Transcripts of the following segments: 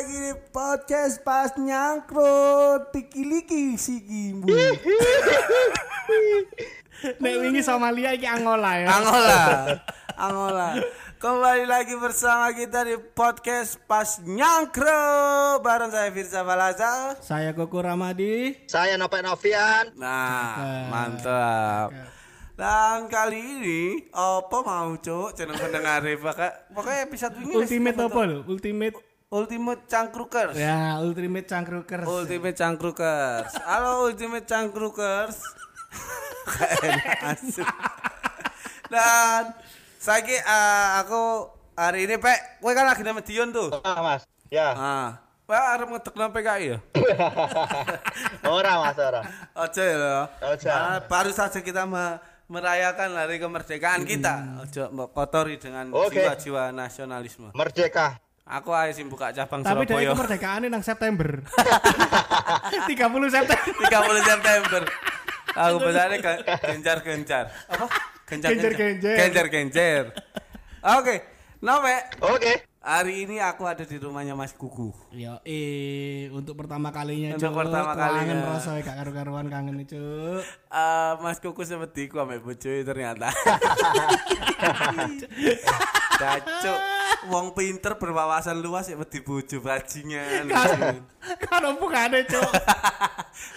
lagi di podcast pas nyangkrut tiki-liki si Gimbu. Nek wingi Somalia iki Angola ya. Angola. Angola. Kembali lagi bersama kita di podcast pas nyangkrut bareng saya Firza Balaza. Saya Koko Ramadi. Saya Nopek Novian. Nah, mantap. Dan kali ini apa mau cuk jeneng pendengar pakai pokoknya episode ini Ultimate apa lho? Ultimate Ultimate Cangkrukers. ya Ultimate Cangkrukers. Ultimate Cangkrukers. Halo Ultimate Cangkrukers. Dan saya aku hari ini Pak, kowe kan lagi nama Dion tuh. Ah, Mas. Ya. Ah, Pak arep ngedekno PKI ya? Ora, Mas, ora. Ojo ya. Ojo. Ah, baru saja kita me- merayakan hari kemerdekaan kita. Ojo mbok kotori dengan jiwa-jiwa nasionalisme. Merdeka. Aku aja sih buka cabang Tapi dari Surabaya. kemerdekaannya nang September. 30 September. 30 September. Aku besarnya gencar-gencar. Apa? Gencar-gencar. Gencar-gencar. Oke. Nope. Oke. Hari ini aku ada di rumahnya Mas Kuku. Ya eh untuk pertama kalinya Untuk Cuk. pertama Kangen kalinya. rasa gak karu-karuan kangen Cuk. Eh, Mas Kuku seperti ku ambek bojoe ternyata. Cacuk. Wong pinter berwawasan luas ya wedi bojo bajingan. Kan opo gak ada Cuk.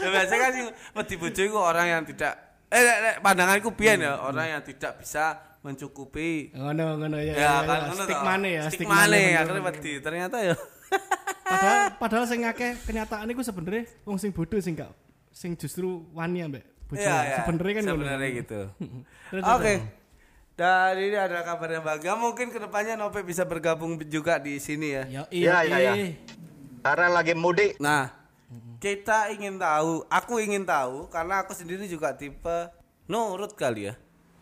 Ya, biasanya kan wedi bojo iku orang yang tidak eh pandanganku pian ya, orang yang tidak bisa mencukupi Ngono ngono ya. ya kan ngono Stick toh. mana ya, mana bener, akhirnya wedi ternyata ya Padahal padahal sing akeh kenyataan iku sebenarnya wong sing bodoh sing gak sing justru wani ambek bojo. Iya, iya. Sebenarnya kan ngono. sebenarnya gitu oke dan ini ada kabar yang bahagia mungkin ke depannya Nope bisa bergabung juga di sini ya Ya Iya, iya iya, iya. Karena lagi mudik. nah kita ingin tahu aku ingin tahu karena aku sendiri juga tipe nurut kali ya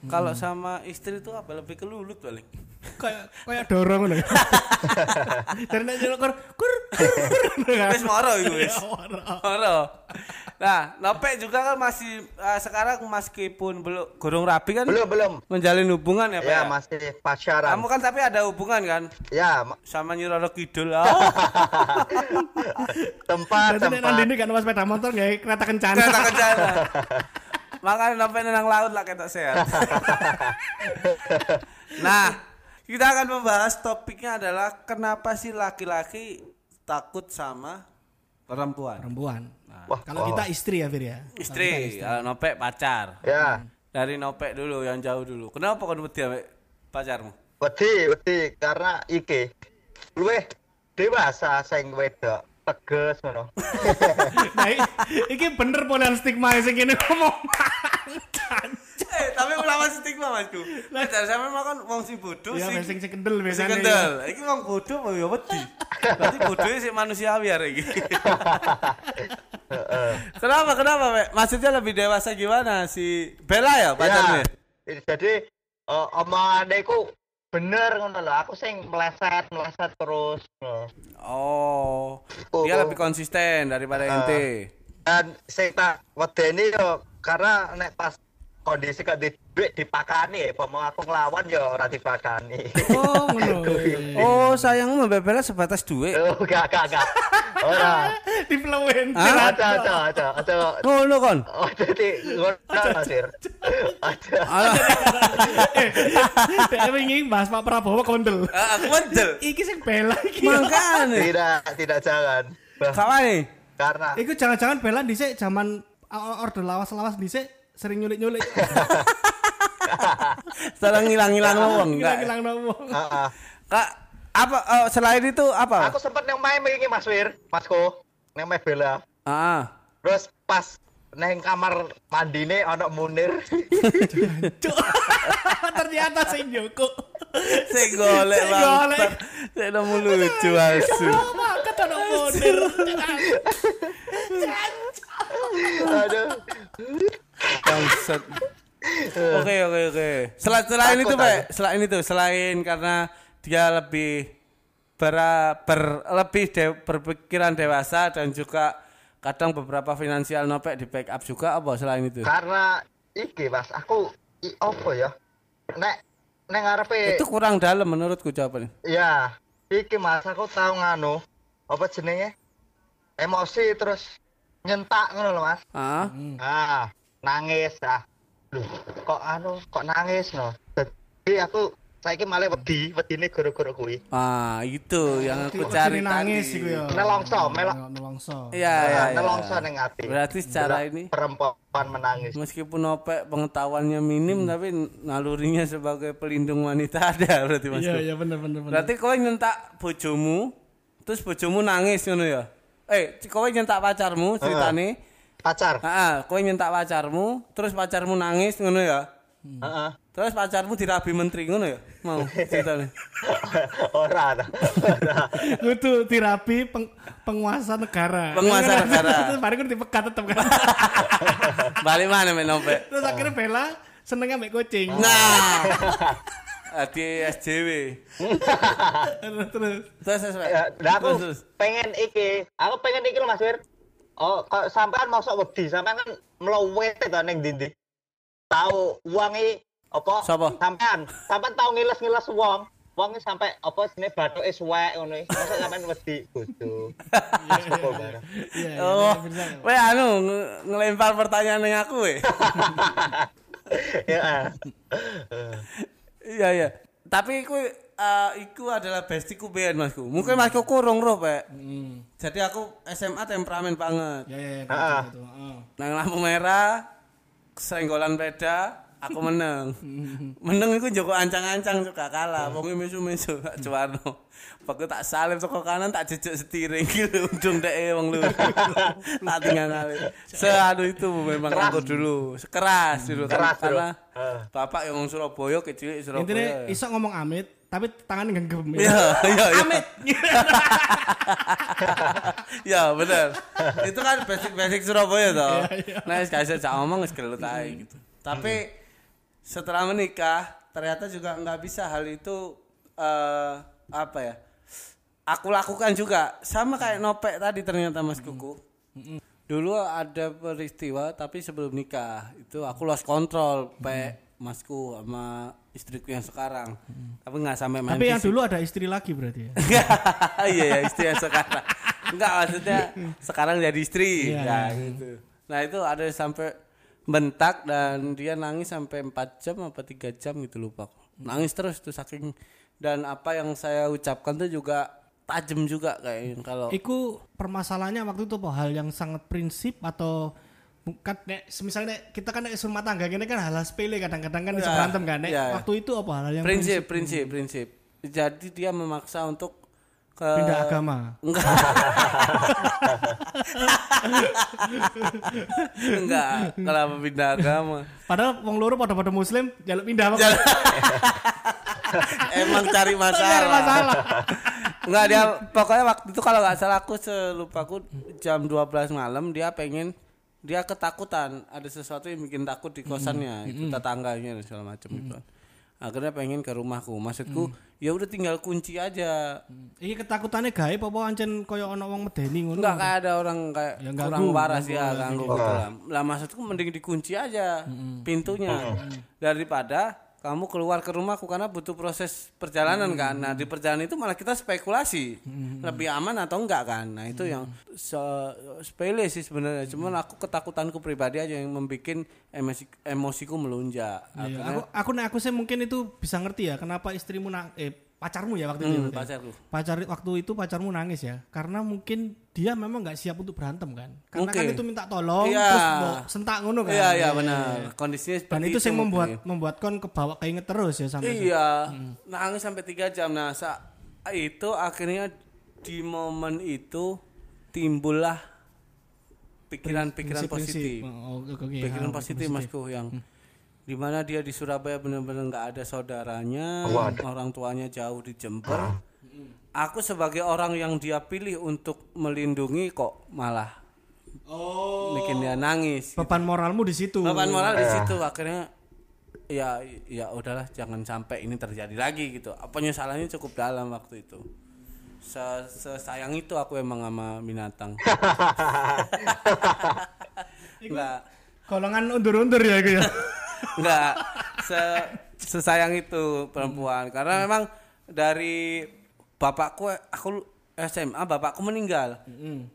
kalau sama istri itu apa lebih kelulut paling Kayak kayak dorong ngono. Dari nek nyelok kur kur. kur. wis moro iku wis Ya, moro nah Nope juga kan masih eh, sekarang meskipun belum gorong rapi kan Belum, belum. menjalin hubungan ya Pak Ya, ya? masih pacaran. kamu kan tapi ada hubungan kan Ya, ma- sama Nyi Roro Kidul ah. tempat, Berarti nek tempat. nandini kan mas sepeda motor gawe kereta kencana. kereta kencana makanya sampai nang laut lah ketok sehat nah kita akan membahas topiknya adalah kenapa sih laki-laki takut sama perempuan? Perempuan. Wah, Kalau kita istri ya Fir ya. istri kalau nopek pacar. Ya. dari nopek dulu yang jauh dulu. Kenapa kau wedi ambek pacarmu? Wedi, wedi karena iki. Luweh dewasa sing wedok tegas ngono. Nah, iki bener polan stigma sing kene ngomong. eh tapi ulama stigma masku lah dari sampe makan wong sing bodoh Ya sing sing sing kendel sing biasanya. kendel iki wong bodoh apa ya wedi berarti bodohnya sih manusiawi hari ini kenapa kenapa Mek? maksudnya lebih dewasa gimana si Bella ya pacarnya Ya. Jadi uh, omongane iku bener ngono lho. Aku sing meleset, meleset terus. ngono. oh Oh, dia oh. lebih konsisten daripada Ah. ente Dan sing tak wedeni yo karena nek pas kondisi gak di duit dipakani, apa mau aku ngelawan yo ora dipakani. Oh, ngono. oh sayangmu Mbak Bella sebatas duit Oh, gak, gak, gak. Ora. Diplewen. Ada, ada, ada, ada. ngono kon Oh, jadi ngono Sir. Ada. Dek wingi Mas Pak Prabowo kondel. ah, aku mendel Iki sing bela iki. makanya Tidak, tidak jangan. Kawan Karena Iku jangan-jangan bela dhisik zaman order lawas-lawas dhisik sering nyulik-nyulik. sekarang ngilang-ngilang nomo. Ah, ah. kak apa oh, selain itu apa aku sempat nang main iki Mas Wir, Masku. Nang main bela. ah Terus pas neng kamar mandine ana Munir. Cuk. Ternyata sing Joko. Sing golek bangsat. Sing nemu lucu asu. Oh, maket ana moder. Aduh. Bangsat. Oke oke oke. Selain selain Takut, itu, Pak, selain itu, selain karena dia lebih ber, ber lebih de- berpikiran dewasa dan juga kadang beberapa finansial nopek di backup juga apa selain itu? Karena iki Mas, aku i, apa ya? Nek neng ngarepe Itu kurang dalam menurutku jawabannya. ya iki Mas, aku tahu nganu apa jenenge? Emosi terus nyentak ngono lho, Mas. Ah, Ah, nangis ah. Loh, kok anu, kok nangis no? Jadi aku saiki malah wedi, wedine gara-gara kuwi. ah itu yang aku cari nangis tadi. iku ya. Nelongso, melok. Ya, Nelongso. Iya, iya, Ah, iya. nelongso ning ati. Berarti secara ini perempuan menangis. meskipun Opek pengetahuannya minim tapi nalurinya sebagai pelindung wanita ada berarti Mas. Iya, iya bener bener bener. Berarti kowe nyentak bojomu, terus bojomu nangis ngono ya? Eh, kowe nyentak pacarmu ceritane. Pacar. Heeh, kowe nyentak pacarmu, terus pacarmu nangis ngono ya? Heeh. Terus pacarmu dirabi menteri ngono ya? Mau ceritane. Ora. ora. Kudu terapi peng- penguasa negara. Penguasa negara. Terus bareng kudu dipegat tetep kan. Balik mana men Opek? Terus akhirnya Bella senengnya mbek kucing. Nah. Ah, di SJW. Terus terus. Terus terus. Ya, aku Terus, terus. pengen iki. Aku pengen iki lho Mas Wir. Oh, kok sampean mosok wedi, sampean kan mlowete to ning ndi Tahu iki apa? Sapa? Sampean, sampean tahu ngiles-ngiles wong. Wong sampe apa jenenge bathuke suwek ngono iki. Mosok sampean wedi. Apa barang. Iya, iya, Oh, weh anu nge- ngelempar pertanyaan ning aku weh. Ya. Iya iya. Tapi iku eh, iku adalah bestiku ben Masku. Mungkin Masku kurang roh, Pak. Hmm. Jadi aku SMA temperamen banget. Ya ya Ah. gitu. Heeh. Nang lampu merah, senggolan peda, aku menang. menang iku njoko ancang-ancang suka kalah. Wong mesu-mesu Pak Cuwarno. Pakai tak salib toko kanan tak jejak setiring gitu ujung dek wong lu. tak tinggal kali. Seadu itu memang aku dulu. Keras dulu kan. Keras dulu. karena Heeh. bapak yang wong Surabaya kecil Surabaya. Intinya iso ngomong amit tapi tangan genggam. Iya, iya, iya. Amit. ya benar. itu kan basic-basic Surabaya toh. Nah, sekali saya ngomong wis gelut ae gitu. Tapi setelah menikah ternyata juga nggak bisa hal itu eh apa ya? Aku lakukan juga sama kayak nopek tadi ternyata Mas Kuku. Dulu ada peristiwa tapi sebelum nikah itu aku lost control pe masku sama istriku yang sekarang. Tapi nggak sampai main Tapi yang fisik. dulu ada istri lagi berarti ya. iya ya istri yang sekarang enggak maksudnya sekarang jadi istri ya iya. gitu nah itu ada sampai bentak dan dia nangis sampai 4 jam apa tiga jam gitu lupa nangis terus tuh saking dan apa yang saya ucapkan tuh juga tajam juga kayak kalau Iku permasalahannya waktu itu apa hal yang sangat prinsip atau bukan nek misalnya nek, kita kan nek rumah tangga gini kan hal, sepele kadang-kadang kan bisa Ya, berantem kan nek ya. waktu itu apa hal yang prinsip prinsip prinsip jadi dia memaksa untuk ke pindah agama Enggak. Enggak, kenapa pindah agama? padahal wong loro pada-pada muslim jaluk pindah Emang cari masalah. Cari masalah. Enggak dia pokoknya waktu itu kalau nggak salah aku selupaku jam 12 malam dia pengen dia ketakutan ada sesuatu yang bikin takut di kosannya itu tetangganya dan segala macam itu. Akhirnya pengen ke rumahku. Maksudku ya udah tinggal kunci aja. Iki ketakutannya gaib apa ancen koyo ono wong medeni ngono. Enggak kayak ada orang kayak Ya, kurang waras ya ganggu gitu lah. Lah maksudku mending dikunci aja pintunya daripada kamu keluar ke rumahku karena butuh proses perjalanan kan. Nah, di perjalanan itu malah kita spekulasi. Lebih aman atau enggak kan. Nah, itu yang se- sepele sih sebenarnya. Cuman aku ketakutanku pribadi aja yang membuat emosi emosiku melunjak. Iya, aku aku nek aku sih mungkin itu bisa ngerti ya kenapa istrimu nang eh pacarmu ya waktu itu. hmm, berarti ya? pacarku. Pacar waktu itu pacarmu nangis ya karena mungkin dia memang nggak siap untuk berantem kan karena kan Mungkin. itu minta tolong Iya. terus mau sentak ngono kan Iya, iya benar. Kondisinya dan itu yang membuat mungkin. membuat kon kebawa keinget terus ya sampai Iya, nangis sampai tiga jam. Nah, sa- itu akhirnya di momen itu timbullah pikiran-pikiran positif, Oh, oke, pikiran hal positif masku yang di mana dia di Surabaya benar-benar nggak ada saudaranya, orang tuanya jauh di Jember. Aku sebagai orang yang dia pilih untuk melindungi kok malah Oh. bikin dia nangis. beban moralmu di situ Beban moral di situ akhirnya ya ya udahlah jangan sampai ini terjadi lagi gitu. Penyesalannya cukup dalam waktu itu. Se sesayang itu aku emang sama binatang. Enggak, golongan undur-undur ya itu ya enggak se sesayang itu perempuan karena memang dari bapakku aku SMA bapakku meninggal.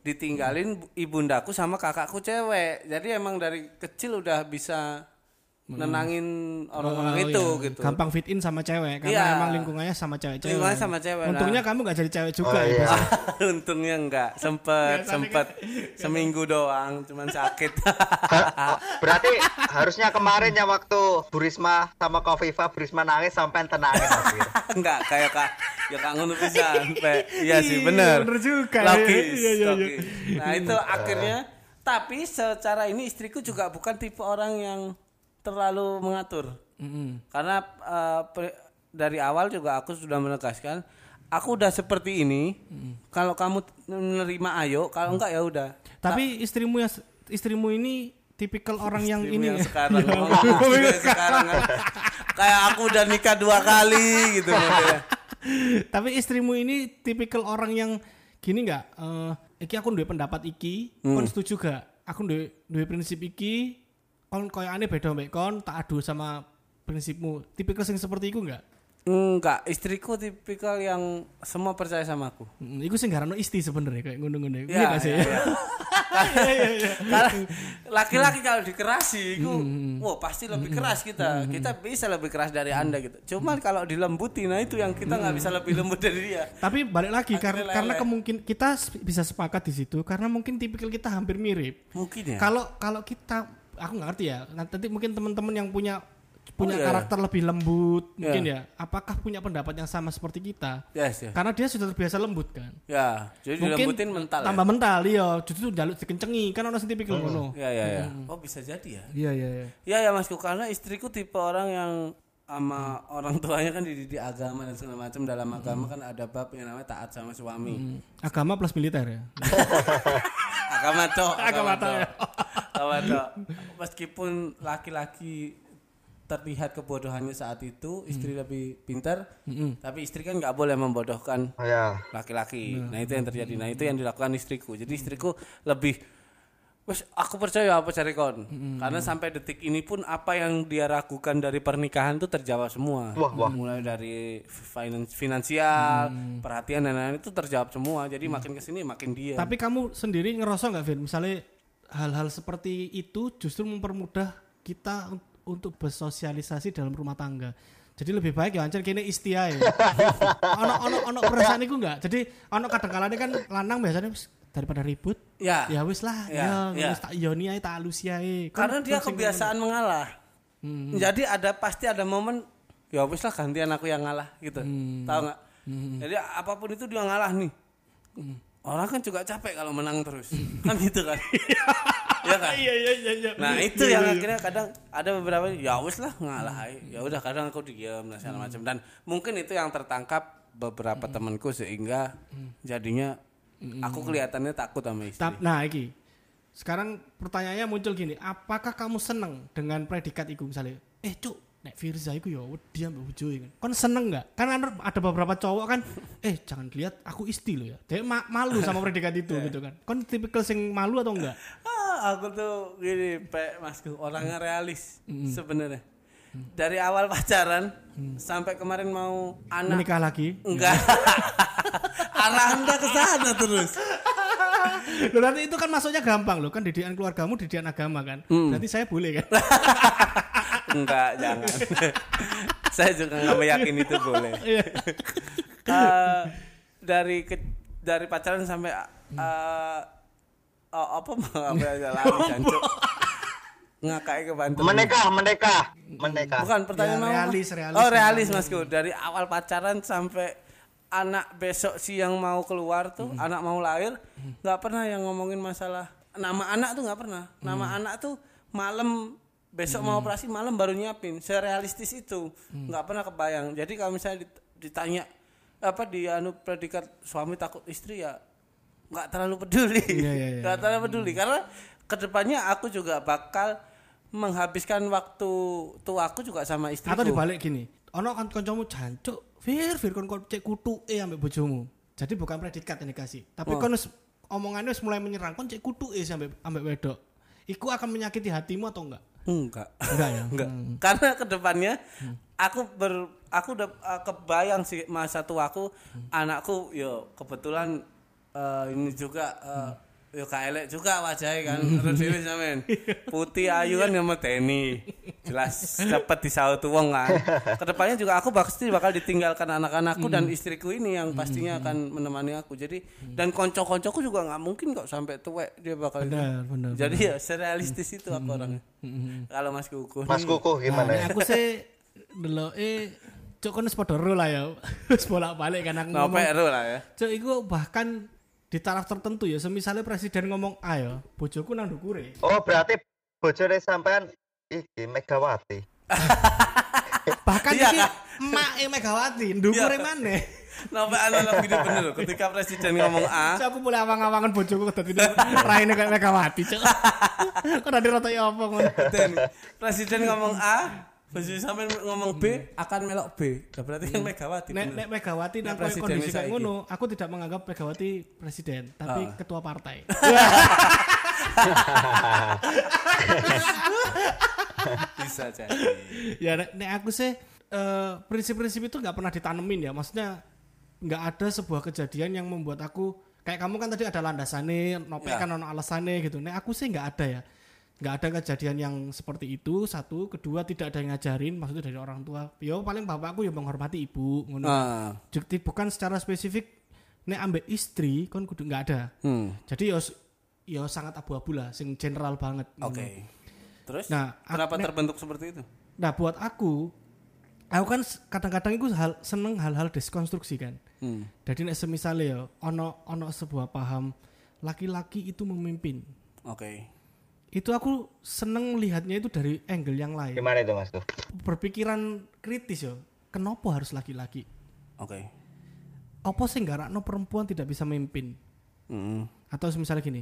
Ditinggalin bu- ibundaku sama kakakku cewek. Jadi emang dari kecil udah bisa nenangin orang-orang Oh, itu iya. gitu. Gampang fit in sama cewek karena Iya. emang lingkungannya sama cewek-cewek. Lingkungannya sama cewek, nah. Untungnya kamu gak jadi cewek juga Oh, ya. iya. Bas. Untungnya enggak, sempet sempet seminggu doang, cuman sakit. Berarti harusnya kemarin ya waktu Burisma sama Kofifa Burisma nangis sampai tenangin enggak kayak kak ya kak ngono pisan Pe. iya sih Iya, bener bener juga. logis, Iya, iya, iya. logis. nah itu akhirnya tapi secara ini istriku juga bukan tipe orang yang terlalu mengatur Mm-mm. karena pre- dari awal juga aku sudah menegaskan aku udah seperti ini kalau kamu menerima ayo kalau enggak ya udah Tapi istrimu yang istrimu ini tipikal orang yang ini yang ya. sekarang oh, yang sekarang kan. kayak aku udah nikah dua kali gitu. Tapi istrimu ini tipikal orang yang gini nggak? eh iki aku duwe pendapat iki, Hmm. kon setuju gak? Aku duwe duwe prinsip iki, kon aneh beda mbek kon, tak adu sama prinsipmu. Tipikal sing seperti iku nggak? enggak istriku tipikal yang semua percaya sama aku Hmm, iku sing garano isti sebenarnya kayak ngono-ngono. Iya Ya, gak sih? ya, ya. Karena laki-laki kalau dikerasi itu wah pasti lebih keras kita. Kita bisa lebih keras dari Anda gitu. Cuman kalau dilembuti nah itu yang kita nggak bisa lebih lembut dari dia. Tapi balik lagi karena Akhirnya karena kemungkin kita bisa sepakat di situ karena mungkin tipikal kita hampir mirip. Mungkin ya. Kalau kalau kita aku nggak ngerti ya. Nanti mungkin teman-teman yang punya punya iya, iya. karakter lebih lembut mungkin Iya. ya. Apakah punya pendapat yang sama seperti kita? Yes, ya. Karena dia sudah terbiasa lembut kan. Ya, jadi dilembutin mental ya. tambah mental iya justru jaluk dikencengi kan orang sing tipikal ngono. Ya, ya, ya. Oh, bisa jadi ya. Iya iya iya. Ya ya Masku karena istriku tipe orang yang sama orang tuanya kan dididik agama dan segala macam dalam agama kan ada bab yang namanya taat sama suami. Agama plus militer ya. agama toh Agama toh, agama toh meskipun laki-laki terlihat kebodohannya saat itu istri lebih pintar tapi istri kan nggak boleh membodohkan Oh, ya. laki-laki. Nah. Itu yang terjadi. Nah itu yang dilakukan istriku. Jadi istriku lebih Wes aku percaya apa cari kon karena sampai detik ini pun apa yang dia ragukan dari pernikahan itu terjawab semua. Wah, wah. mulai dari finan- finansial perhatian dan lain-lain itu terjawab semua. Jadi makin ke sini makin dia Tapi kamu sendiri ngerasa nggak Vin? Misalnya hal-hal seperti itu justru mempermudah kita un- untuk bersosialisasi dalam rumah tangga. Jadi lebih baik ya anjir kene istia ya. ono ono ono perasaan iku enggak. Jadi ono kadang kalanya kan lanang biasanya daripada ribut ya ya wis lah Ya, ya, ya. wis tak yoni ae tak alusi ae. Kan karena dia kebiasaan mengalah jadi ada pasti ada momen ya wis lah gantian aku yang ngalah gitu tahu nggak jadi apa pun itu dia ngalah nih orang kan juga capek kalau menang terus. Kan gitu kan? Ya kan? Iya iya iya iya. nah itu yang akhirnya kadang ada beberapa ya wis lah ngalah ya udah kadang aku diam dan segala macam. Dan mungkin itu yang tertangkap beberapa temanku sehingga jadinya aku kelihatannya takut sama istri. Nah, iki. Sekarang pertanyaannya muncul gini, apakah kamu seneng dengan predikat itu misalnya? Eh, Cuk, nek Firza iku ya wedi ambek kan. Kon seneng enggak? Kan ada ada beberapa cowok kan, eh jangan lihat aku isti loh ya. Dia ma- malu sama predikat itu gitu kan. Kon tipikal sing malu atau enggak? Ah, aku tuh gini, Pak Masku, orangnya realis sebenarnya. Dari awal pacaran sampai kemarin mau anak Menikah lagi. enggak. Arah Anda ke sana terus. Loh, nanti itu kan masuknya gampang loh, kan didikan keluargamu didikan agama kan. Berarti saya boleh kan? Enggak, jangan. Saya juga nggak meyakini itu boleh. Eh, dari ke, dari pacaran sampai eh, oh, apa apa aja lari jancuk. Ngakai ke Banten. Menikah, menikah, menikah. Bukan pertanyaan Ya, realis, realis, Oh, realis Masku. Dari awal pacaran sampai anak besok siang mau keluar tuh, anak mau lahir, nggak pernah yang ngomongin masalah nama anak tuh nggak pernah. Nama anak tuh malam besok mau operasi malam baru nyiapin. Serealistis itu. nggak pernah kebayang. Jadi kalau misalnya dit- ditanya apa di anu predikat suami takut istri ya nggak terlalu peduli. Iya, iya. Nggak terlalu peduli karena ke depannya aku juga bakal menghabiskan waktu tuaku juga sama istriku. Atau dibalik gini, ono kan kancamu jancuk, Fir, Fir kon cek kutuke ambek bojomu. Jadi bukan predikat yang dikasih, tapi Oh. kon omongannya mulai menyerang kon cek kutuke ambek ambek wedok. Iku akan menyakiti hatimu atau enggak? Enggak. Enggak ya? Enggak. Karena ke depannya aku ber aku udah uh, kebayang sih masa tuaku anakku yo kebetulan uh, ini juga uh, yo kaelek juga wajahnya kan. Terus sampean. Putih ayu kan sama Teni jelas dapat disaut wong kan. Ke depannya juga aku pasti bakal ditinggalkan anak-anakku dan istriku ini yang pastinya akan menemani aku. Jadi dan konco-koncoku juga nggak mungkin kok sampai tuwek dia bakal Benar, benar. jadi ya serealistis itu aku orangnya. kalau Mas Kuku. Mas Kuku Nah, gimana? nek aku sih delok eh wis padha ro lah ya. Wis bolak-balik kan aku ngomong. Lah ya. Cuk iku bahkan di taraf tertentu ya, semisalnya presiden ngomong A ya, bojoku nang ndukure. Oh, berarti bojone sampean iki Megawati. Bahkan Iya, iki emak e Megawati, ndukure Iya. maneh. Nopek analog hidup bener loh. Ketika presiden ngomong A, aku mulai awang-awangan bojoku dadi raine kayak Megawati, cuk. Kok dadi rata ya apa ngono. presiden ngomong A, presiden sampai ngomong B akan melok B. Nah, berarti yang Megawati. Nek nek Megawati Nek kondisi kayak ngono, aku tidak menganggap Megawati presiden, tapi Ah. ketua partai. Bisa jadi. ya nek, nek aku sih eh, prinsip-prinsip itu nggak pernah ditanemin ya maksudnya nggak ada sebuah kejadian yang membuat aku kayak kamu kan tadi ada landasannya nopek Ya. kan ono alasannya gitu nek aku sih nggak ada ya nggak ada kejadian yang seperti itu satu kedua tidak ada yang ngajarin maksudnya dari orang tua yo paling bapakku ya menghormati ibu ngono Jadi bukan secara spesifik nek ambek istri kon kudu nggak ada hmm, jadi yo yo sangat abu-abu lah sing general banget oke. ngono. Terus? nah kenapa nek- terbentuk seperti itu? Nah buat aku, aku kan kadang-kadang itu hal seneng hal-hal deskonstruksi kan. Hmm. Jadi nek semisal ya ono ono sebuah paham laki-laki itu memimpin. Oke. Itu aku seneng melihatnya itu dari angle yang lain. Gimana itu Mas tuh? Berpikiran kritis ya. Kenapa harus laki-laki? Oke. Apa sih nggak perempuan tidak bisa memimpin? Hmm. Atau misalnya gini,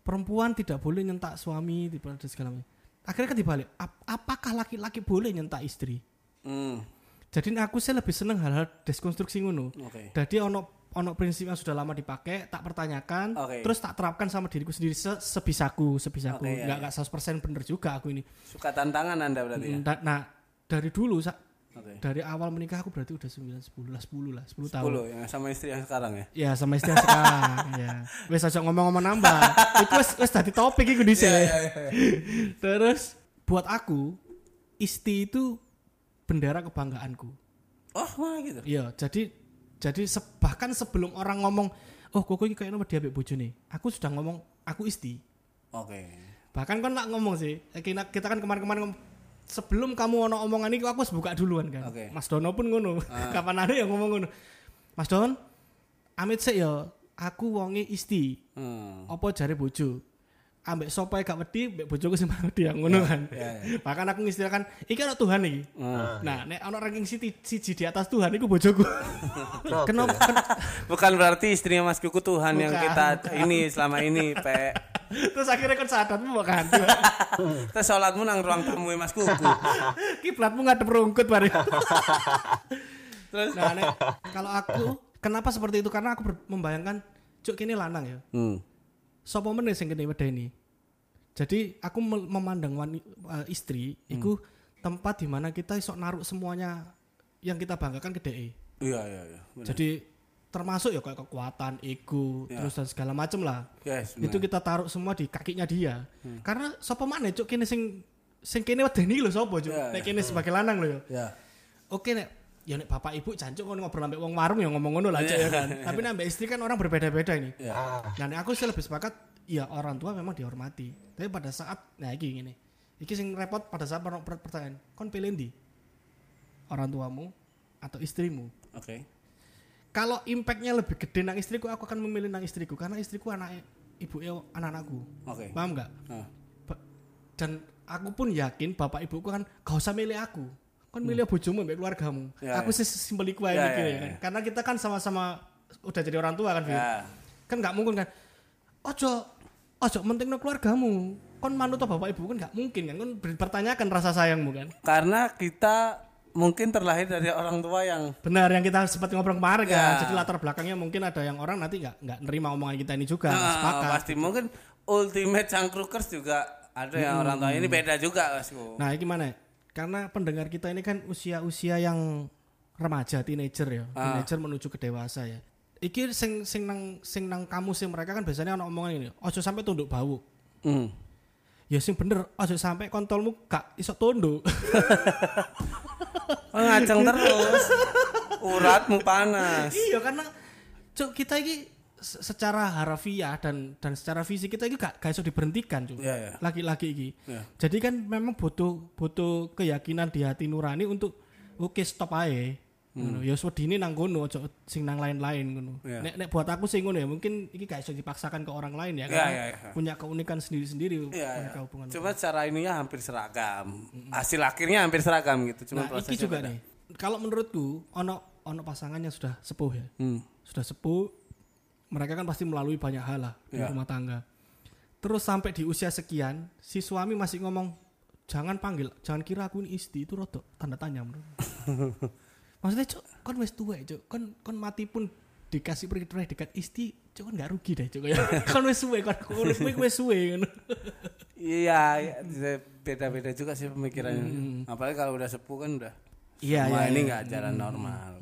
perempuan tidak boleh nyentak suami, tidak segala macam. Akhirnya kan dibalik, ap- apakah laki-laki boleh nyentak istri? Hmm. Jadi aku sih lebih seneng hal-hal deskonstruksi ngono. Oke. Jadi ono ono prinsip yang sudah lama dipakai, tak pertanyakan, Oke. terus tak terapkan sama diriku sendiri se sebisaku, sebisaku. Oke, ya, Enggak ya. enggak 100% bener juga aku ini. Suka tantangan Anda berarti ya? Da- Nah, dari dulu sa- Oke. dari awal menikah aku berarti udah 9 10 lah, 10 lah, 10 tahun. 10 yang sama istri yang sekarang ya? Ya sama istri yang sekarang ya. Wes aja ngomong-ngomong nambah. Itu wes wes tadi topik iku dhisik. Terus buat aku isti itu bendera kebanggaanku. Oh, mana gitu? Iya, jadi jadi se- bahkan sebelum orang ngomong, oh kok iki kayaknya dia ambek bojone. Aku sudah ngomong aku isti. Oke. Bahkan kan nak ngomong sih, kita, kita kan kemarin-kemarin ngomong sebelum kamu ono omongan ini aku harus buka duluan kan. Oke. Mas Dono pun ngono. Kapan ada yang ngomong ngono. Mas Don, amit sih ya, aku wonge isti. Hmm. Apa jare bojo? Ambek sapa ae gak wedi, mbek bojoku sing paling wedi yang ngono kan. ya, Bahkan aku ngistilahkan, iki ana Tuhan iki. Hmm. Nah, nek ana ranking siji siji di atas Tuhan iku bojoku. Kenapa? ken- Bukan berarti istrinya Mas Kuku Tuhan yang Bukan, kita ini selama ini, Pe. Terus akhirnya kan sadatmu bukan. Kita sholatmu nang ruang tamu Mas Kuku. Kiblatmu ngadep rungkut bare. Terus? Nah, nek, kalau aku kenapa seperti itu? Karena aku membayangkan cuk kini lanang ya. Hmm. Sopo meneh sing kene wedeni. Jadi aku memandang wani- eh, istri iku tempat di mana kita iso naruh semuanya yang kita banggakan ke DE. Iya, iya, iya. Jadi termasuk ya kayak kekuatan, ego, Ya. terus dan segala macem lah. Yes, itu kita taruh semua di kakinya dia. Hmm. Karena sopo maneh cuk kene sing sing kene wedeni lho sopo cuk. Ya, Nek ya. kene sebagai lanang lho ya. Ya. Oke nek ya nek bapak ibu jancuk ngono ngobrol ambek wong warung ya ngomong ngono lah ya kan. Tapi nek ambek istri kan orang berbeda-beda ini. Ya. Ah, Nah, aku sih lebih sepakat ya orang tua memang dihormati. Tapi pada saat nah iki ngene. Iki sing repot pada saat per- per- pertanyaan, kon pilih ndi? Orang tuamu atau istrimu? Oke. Kalau impactnya lebih gede nang istriku, aku akan memilih nang istriku karena istriku anak ibu anak-anakku. Oke. Paham nggak? Ba- Dan aku pun yakin bapak ibuku kan gak usah milih aku. Kan milih bojomu mbek keluargamu. Hmm. Ya, aku ya. sih simpel iku ae Ya, mikir ya, ya kan. ya. Karena kita kan sama-sama udah jadi orang tua kan. Ya. Kan nggak mungkin kan. Ojo ojo mentingno keluargamu. Kon manut bapak ibu kan nggak mungkin kan. Kon dipertanyakan rasa sayangmu kan. Karena kita mungkin terlahir dari orang tua yang Benar yang kita sempat ngobrol kemarin kan. Ya. Jadi latar belakangnya mungkin ada yang orang nanti nggak nggak nerima omongan kita ini juga. Nah, sepakat. pasti mungkin ultimate cangkrukers juga Ada yang orang tua ini beda juga, Masku. Nah, ini gimana? Karena pendengar kita ini kan usia-usia yang remaja, teenager ya, Ah. teenager menuju ke dewasa ya. Iki sing sing nang sing nang kamu sih mereka kan biasanya ono omongan ini, ojo sampai tunduk bau. Hmm. Ya sing bener, ojo sampai kontolmu gak iso tunduk. Oh, ngaceng terus. Uratmu panas. iya karena cuk kita ini secara harafiah dan dan secara fisik kita ini gak gak iso diberhentikan cuk. Iya, iya. Laki-laki ini. Iya. Jadi kan memang butuh butuh keyakinan di hati nurani untuk oke stop aja. Ngono. Ya wedine nang kono aja sing nang lain-lain ngono. Iya. Nek nek buat aku sih ngono ya, mungkin iki gak iso dipaksakan ke orang lain ya Iya, karena iya, iya. punya keunikan sendiri-sendiri Iya, mereka iya. hubungan. Cuma secara ininya hampir seragam. Hasil akhirnya hampir seragam gitu. Cuma Nah, iki juga beda. nih. Kalau menurutku ono ono pasangan yang sudah sepuh ya. Hmm. Sudah sepuh mereka kan pasti melalui banyak hal lah di Iya. rumah tangga. Terus sampai di usia sekian, si suami masih ngomong, "Jangan panggil, jangan kira aku ini istri." Itu rodok tanda tanya menurut. Maksudnya, Cuk, kon wis tuwek, Cuk. Kon kon mati pun dikasih predikat istri, Cuk, kon gak rugi deh, Cuk. kon wis suwe, kon uripmu iku wis suwe ngono. Iya, beda-beda juga sih pemikirannya. Apalagi kalau udah sepuh kan udah. Iya, semua iya, ini iya. nggak jalan normal.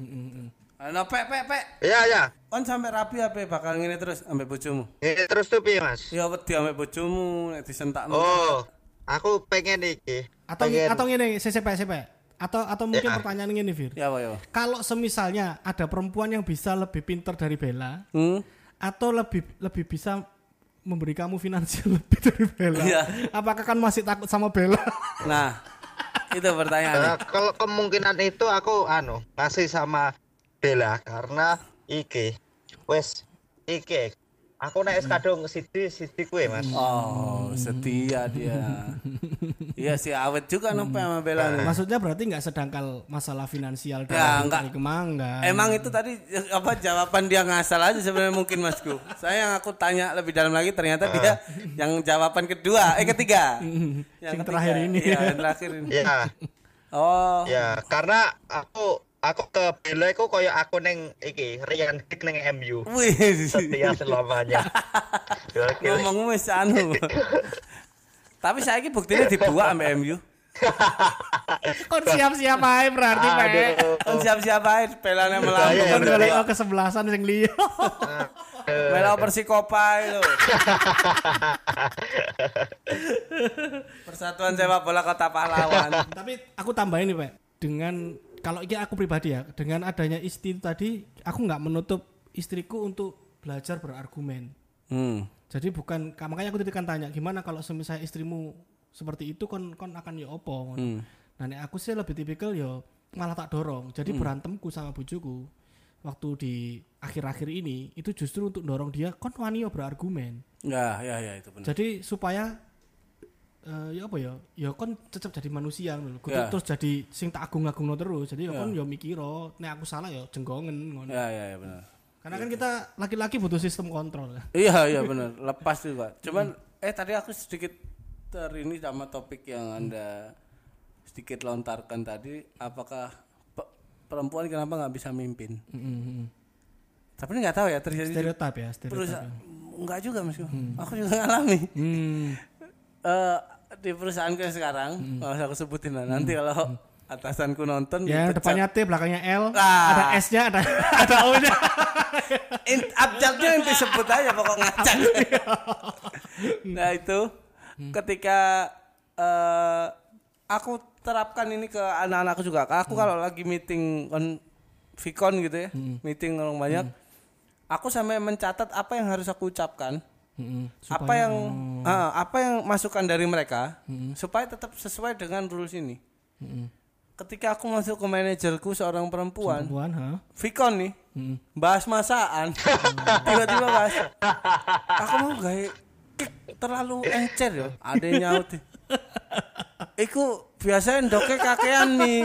Ano pek pek pek. Iya, ya. On sampai rapi apa bakal ngene terus ambek bojomu? Ini terus tuh piye, Mas? Ya wedi ambek bojomu nek disentakno. Oh, aku pengen iki. Atau pengen. atau ngene, CCP CCP. Atau atau mungkin Ya. pertanyaan ngene, Fir. Ya apa ya? Kalau semisalnya ada perempuan yang bisa lebih pinter dari Bella Hmm? atau lebih lebih bisa memberi kamu finansial lebih dari Bella, Iya. apakah kan masih takut sama Bella? Nah, itu pertanyaannya. Eh, kalau kemungkinan itu aku anu masih sama Bella karena iki wes iki aku naik kadung sidi sidi kue mas Oh, setia dia. Iya sih awet juga nopo sama Bella nih. Maksudnya berarti nggak sedangkal masalah finansial dari, Ya, enggak. Kemangga. Emang itu tadi apa jawaban dia ngasal aja sebenarnya mungkin Masku. Saya yang aku tanya lebih dalam lagi ternyata dia yang jawaban kedua, eh ketiga. Yang terakhir ini. Iya, yang terakhir ini. ya Oh. ya karena aku aku ke Bella itu koyo aku neng iki Ryan Giggs neng MU Wih. setia selamanya. Ngomong wis anu. Tapi saya ini buktinya dibuat sama MU. Kon siap-siap aja berarti, Pak. Kan siap-siap aja pelane melambung. Bahaya ya, Kon berarti. golek kesebelasan sing liya. Melo Persikopa itu. Persatuan Sepak Bola Kota Pahlawan. Tapi aku tambahin nih, Pak. Dengan kalau ini aku pribadi ya, dengan adanya istri itu tadi, aku nggak menutup istriku untuk belajar berargumen. Hmm. Jadi bukan makanya aku tadi kan tanya gimana kalau semisal istrimu seperti itu kon kon akan ya opo. Hmm. Nah aku sih lebih tipikal ya malah tak dorong. Jadi berantemku sama bujuku waktu di akhir-akhir ini itu justru untuk dorong dia kon wani yo berargumen. Ya, ya, ya itu benar. Jadi supaya eh ya apa ya? Ya kon tetap jadi manusia ngono. Ya. terus jadi sing tak agung-agungno terus. Jadi ya Ya. kon ya mikiro nek aku salah ya jenggongen ngono. Ya, ya, ya benar. Karena kan kita laki-laki butuh sistem kontrol. Iya, iya benar. Lepas juga. Cuman eh tadi aku sedikit ter ini sama topik yang Anda sedikit lontarkan tadi, apakah pe- perempuan kenapa nggak bisa mimpin? Mm-mm. Tapi ini nggak tahu ya terjadi di Stereotip ya, stereotip. perusahaan. Enggak juga Mas. Aku juga ngalami. Hmm. Eh di perusahaanku yang sekarang, nggak usah aku sebutin lah. Nanti kalau atasanku nonton Ya, dipecat. depannya T, belakangnya L, Ah. ada S-nya, ada ada O-nya. In, abjadnya yang disebut aja pokok ngacak. nah itu ketika eh aku terapkan ini ke anak-anakku juga. Aku kalau lagi meeting on Vicon gitu ya, meeting orang banyak, aku sampai mencatat apa yang harus aku ucapkan, apa yang ah, apa yang masukan dari mereka, supaya tetap sesuai dengan rules ini. Ketika aku masuk ke manajerku seorang perempuan, Perempuan, ha? Vicon nih, bahas masaan, tiba-tiba bahas, aku mau kick terlalu encer ya, ada yang nyaut. Iku biasanya endoknya kakean nih.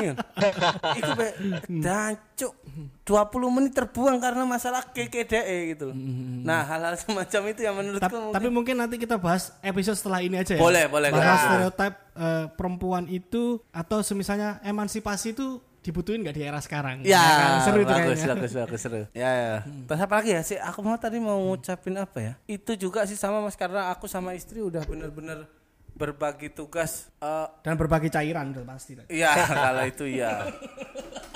Iku be dancuk 20 menit terbuang karena masalah KKDE gitu loh. Nah, hal-hal semacam itu yang menurutku Tap- mungkin- tapi mungkin nanti kita bahas episode setelah ini aja ya. Boleh, boleh, Bahas boleh. stereotip eh, perempuan itu atau semisalnya emansipasi itu dibutuhin nggak di era sekarang? Ya, kan? seru itu bagus, kayaknya. bagus, bagus, seru. Ya, ya. Terus apa lagi ya sih? Aku mau tadi mau ngucapin apa ya? Itu juga sih sama mas karena aku sama istri udah bener-bener berbagi tugas eh, Dan berbagi cairan udah pasti. Iya, kalau itu iya.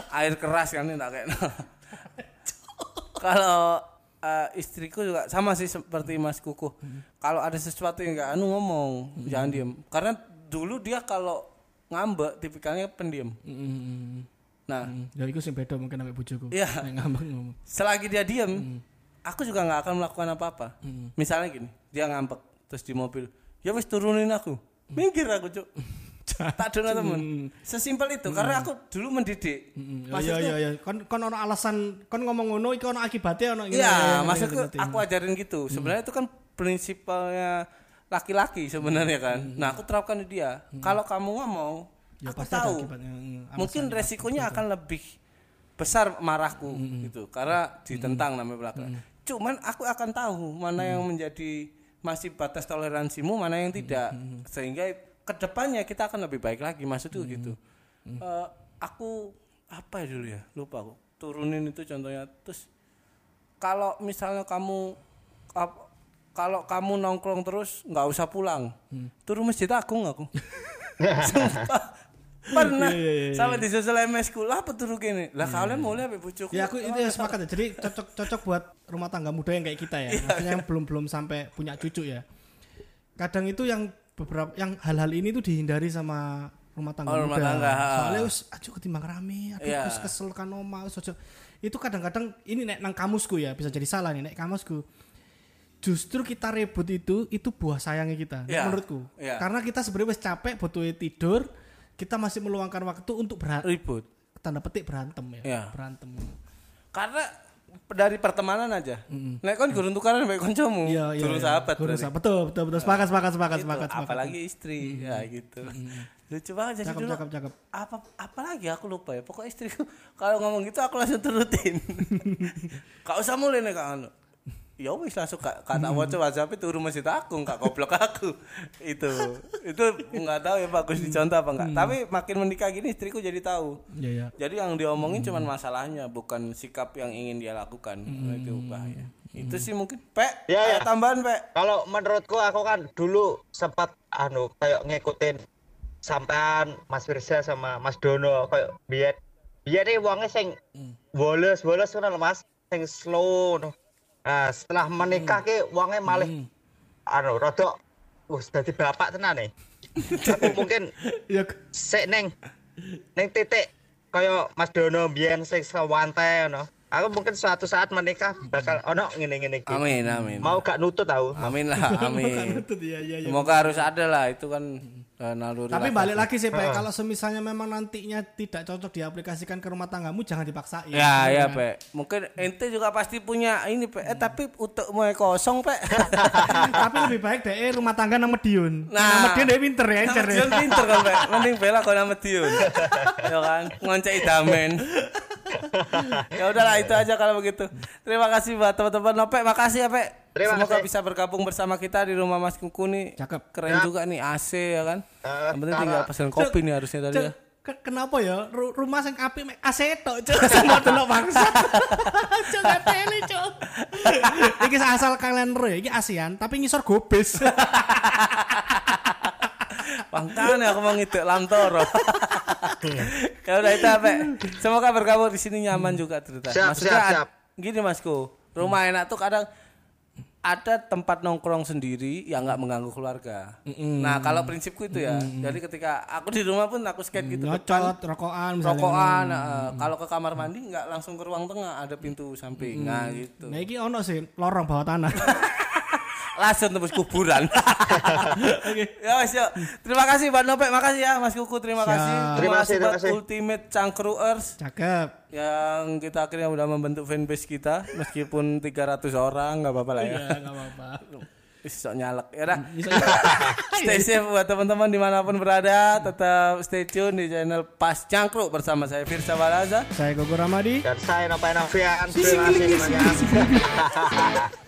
Air keras kan enggak kayak. kalau eh, istriku juga sama sih seperti Mas Kuku. Kalau ada sesuatu yang enggak anu ngomong, jangan diem. Karena dulu dia kalau ngambek tipikalnya pendiam. Mm. Nah, Ya iku sing beda mungkin sampai bojoku. Iya. Ngambek ngomong. selagi dia diem, aku juga nggak akan melakukan apa-apa. Misalnya gini, dia ngambek terus di mobil, ya wis turunin aku, minggir aku cuk. tak ada temen. Sesimpel itu, karena aku dulu mendidik. Mm, Maksudku- Iya iya iya. Kon kon ono alasan kon ngomong ngono iku ono akibatnya ono. Iya, maksudku aku ajarin gitu. Sebenarnya itu kan prinsipalnya laki-laki sebenarnya kan. Nah, aku terapkan di dia. Kalau kamu nggak mau, Ya aku tahu. Mungkin resikonya akan lebih besar marahku gitu. Karena ditentang namanya belakang. Cuman aku akan tahu mana yang menjadi masih batas toleransimu, mana yang tidak. Sehingga ke depannya kita akan lebih baik lagi. Maksudku gitu. Eh, aku apa ya dulu ya? Lupa aku. Turunin itu contohnya terus kalau misalnya kamu ap- kalau kamu nongkrong terus nggak usah pulang turun masjid agung aku Sumpah. Pernah Iya, iya, iya, sampai disusul MS ku lah apa turu gini lah kalian mau lihat bujuku Ya aku itu ya sepakat ya. Jadi cocok cocok buat rumah tangga muda yang kayak kita ya. Iya, Maksudnya yang belum belum sampai punya cucu ya. Kadang itu yang beberapa yang hal-hal ini tuh dihindari sama rumah tangga Oh, rumah muda. tangga. Soalnya us aduh ketimbang rame, aduh Iya. us kesel kan oma us ojo. Itu kadang-kadang ini nek nang kamusku ya, bisa jadi salah nih nek kamusku. Justru kita ribut itu itu buah sayangnya kita Iya. menurutku. Iya. Karena kita sebenarnya capek butuh tidur, kita masih meluangkan waktu untuk berha- ribut tanda petik berantem ya. Iya. Berantem. karena dari pertemanan aja nek kon gurun tukaran sampai koncomu Iya, iya. gurun iya. sahabat Guru berarti. sahabat. Betul, betul, betul. Sepakat, sepakat, sepakat, Gitu, sepakat, sepakat. apalagi istri ya gitu lucu banget jadi Cakep, dulu cakep, cakep. apa apalagi aku lupa ya pokoknya istriku kalau ngomong gitu aku langsung turutin gak usah mulai nih kak Anu. Ya wis langsung kak kata wajah WhatsApp itu rumah situ aku nggak goblok aku. Itu itu nggak tahu ya bagus dicontoh apa enggak tapi makin menikah gini istriku jadi tahu. Iya, iya. jadi yang diomongin cuman masalahnya bukan sikap yang ingin dia lakukan. Itu bahaya. Itu sih mungkin. Pe Ya, ya. tambahan pe Kalau menurutku aku kan dulu sempat anu kayak ngikutin sampean Mas Firza sama Mas Dono kayak biar biar nih wongnya sing boles boles ngono lho, Mas. Sing slow no. Nah, setelah menikah ki wongnya malih anu rada wis dadi bapak tenan nih. aku mungkin Iya, sik neng neng titik kayak Mas Dono biyen sing sewantai ngono. Aku mungkin suatu saat menikah bakal ono ngene-ngene iki. amin amin Mau gak nutut tahu. amin lah amin betul iya, iya, iya. semoga harus ada lah itu kan eh, naluri Tapi balik lagi sih, Pak. Kalau semisalnya memang nantinya tidak cocok diaplikasikan ke rumah tanggamu, jangan dipaksain. Ya, Iya ya, Pe. Mungkin ente juga pasti punya ini, Pe. Eh, tapi untuk mulai kosong, Pe. Tapi lebih baik deh rumah tangga nang Medion. Nah. Nang Medion deh pinter ya, encer ya. Jangan pinter kan, Pe. Mending bela kau nama Diun. ya kan, ngoncek damen. ya udahlah itu aja kalau begitu. Terima kasih buat teman-teman Nope. Makasih ya, Pe. Terima Semoga kasih. bisa bergabung bersama kita di rumah Mas Kuku nih. Cakep. Keren juga nih AC ya kan. Eh, Yang penting tinggal pesan kopi nih harusnya tadi ya. ke- kenapa ya Ru- rumah sing apik mek AC tok, Cuk. Sama delok bangsa. Cuk, ngeteli, Cuk. Iki asal kalian ro ya, iki ASEAN tapi ngisor gobes. Makanya aku mau ngidek lamtoro. ya udah itu apa? Semoga bergabung di sini nyaman juga cerita. Siap, Maksudnya siap, siap. gini Masku, rumah enak tuh kadang ada tempat nongkrong sendiri yang nggak mengganggu keluarga. Nah kalau prinsipku itu ya, jadi ketika aku di rumah pun aku skate gitu, Nyocot, rokokan misalnya. rokokan. eh, kalau ke kamar mandi nggak langsung ke ruang tengah, ada pintu samping, nah gitu. Nah, iki ono sih lorong bawah tanah. Langsung tembus kuburan. Ya wes yuk. Terima kasih Pak Nopek, makasih ya Mas Kuku, terima Siap. kasih. Terima kasih, terima kasih. Ultimate Cangkruers Cakep. yang kita akhirnya udah membentuk fanbase kita meskipun 300 orang nggak apa-apa lah ya. Iya, enggak apa-apa. Sok nyalek ya dah. Stay safe buat teman-teman di mana pun berada. Tetap stay tune di channel Pas Cangkruk bersama saya Firsa Balaza. Saya Gogo Ramadi. Dan saya Nova Novian. Terima kasih banyak.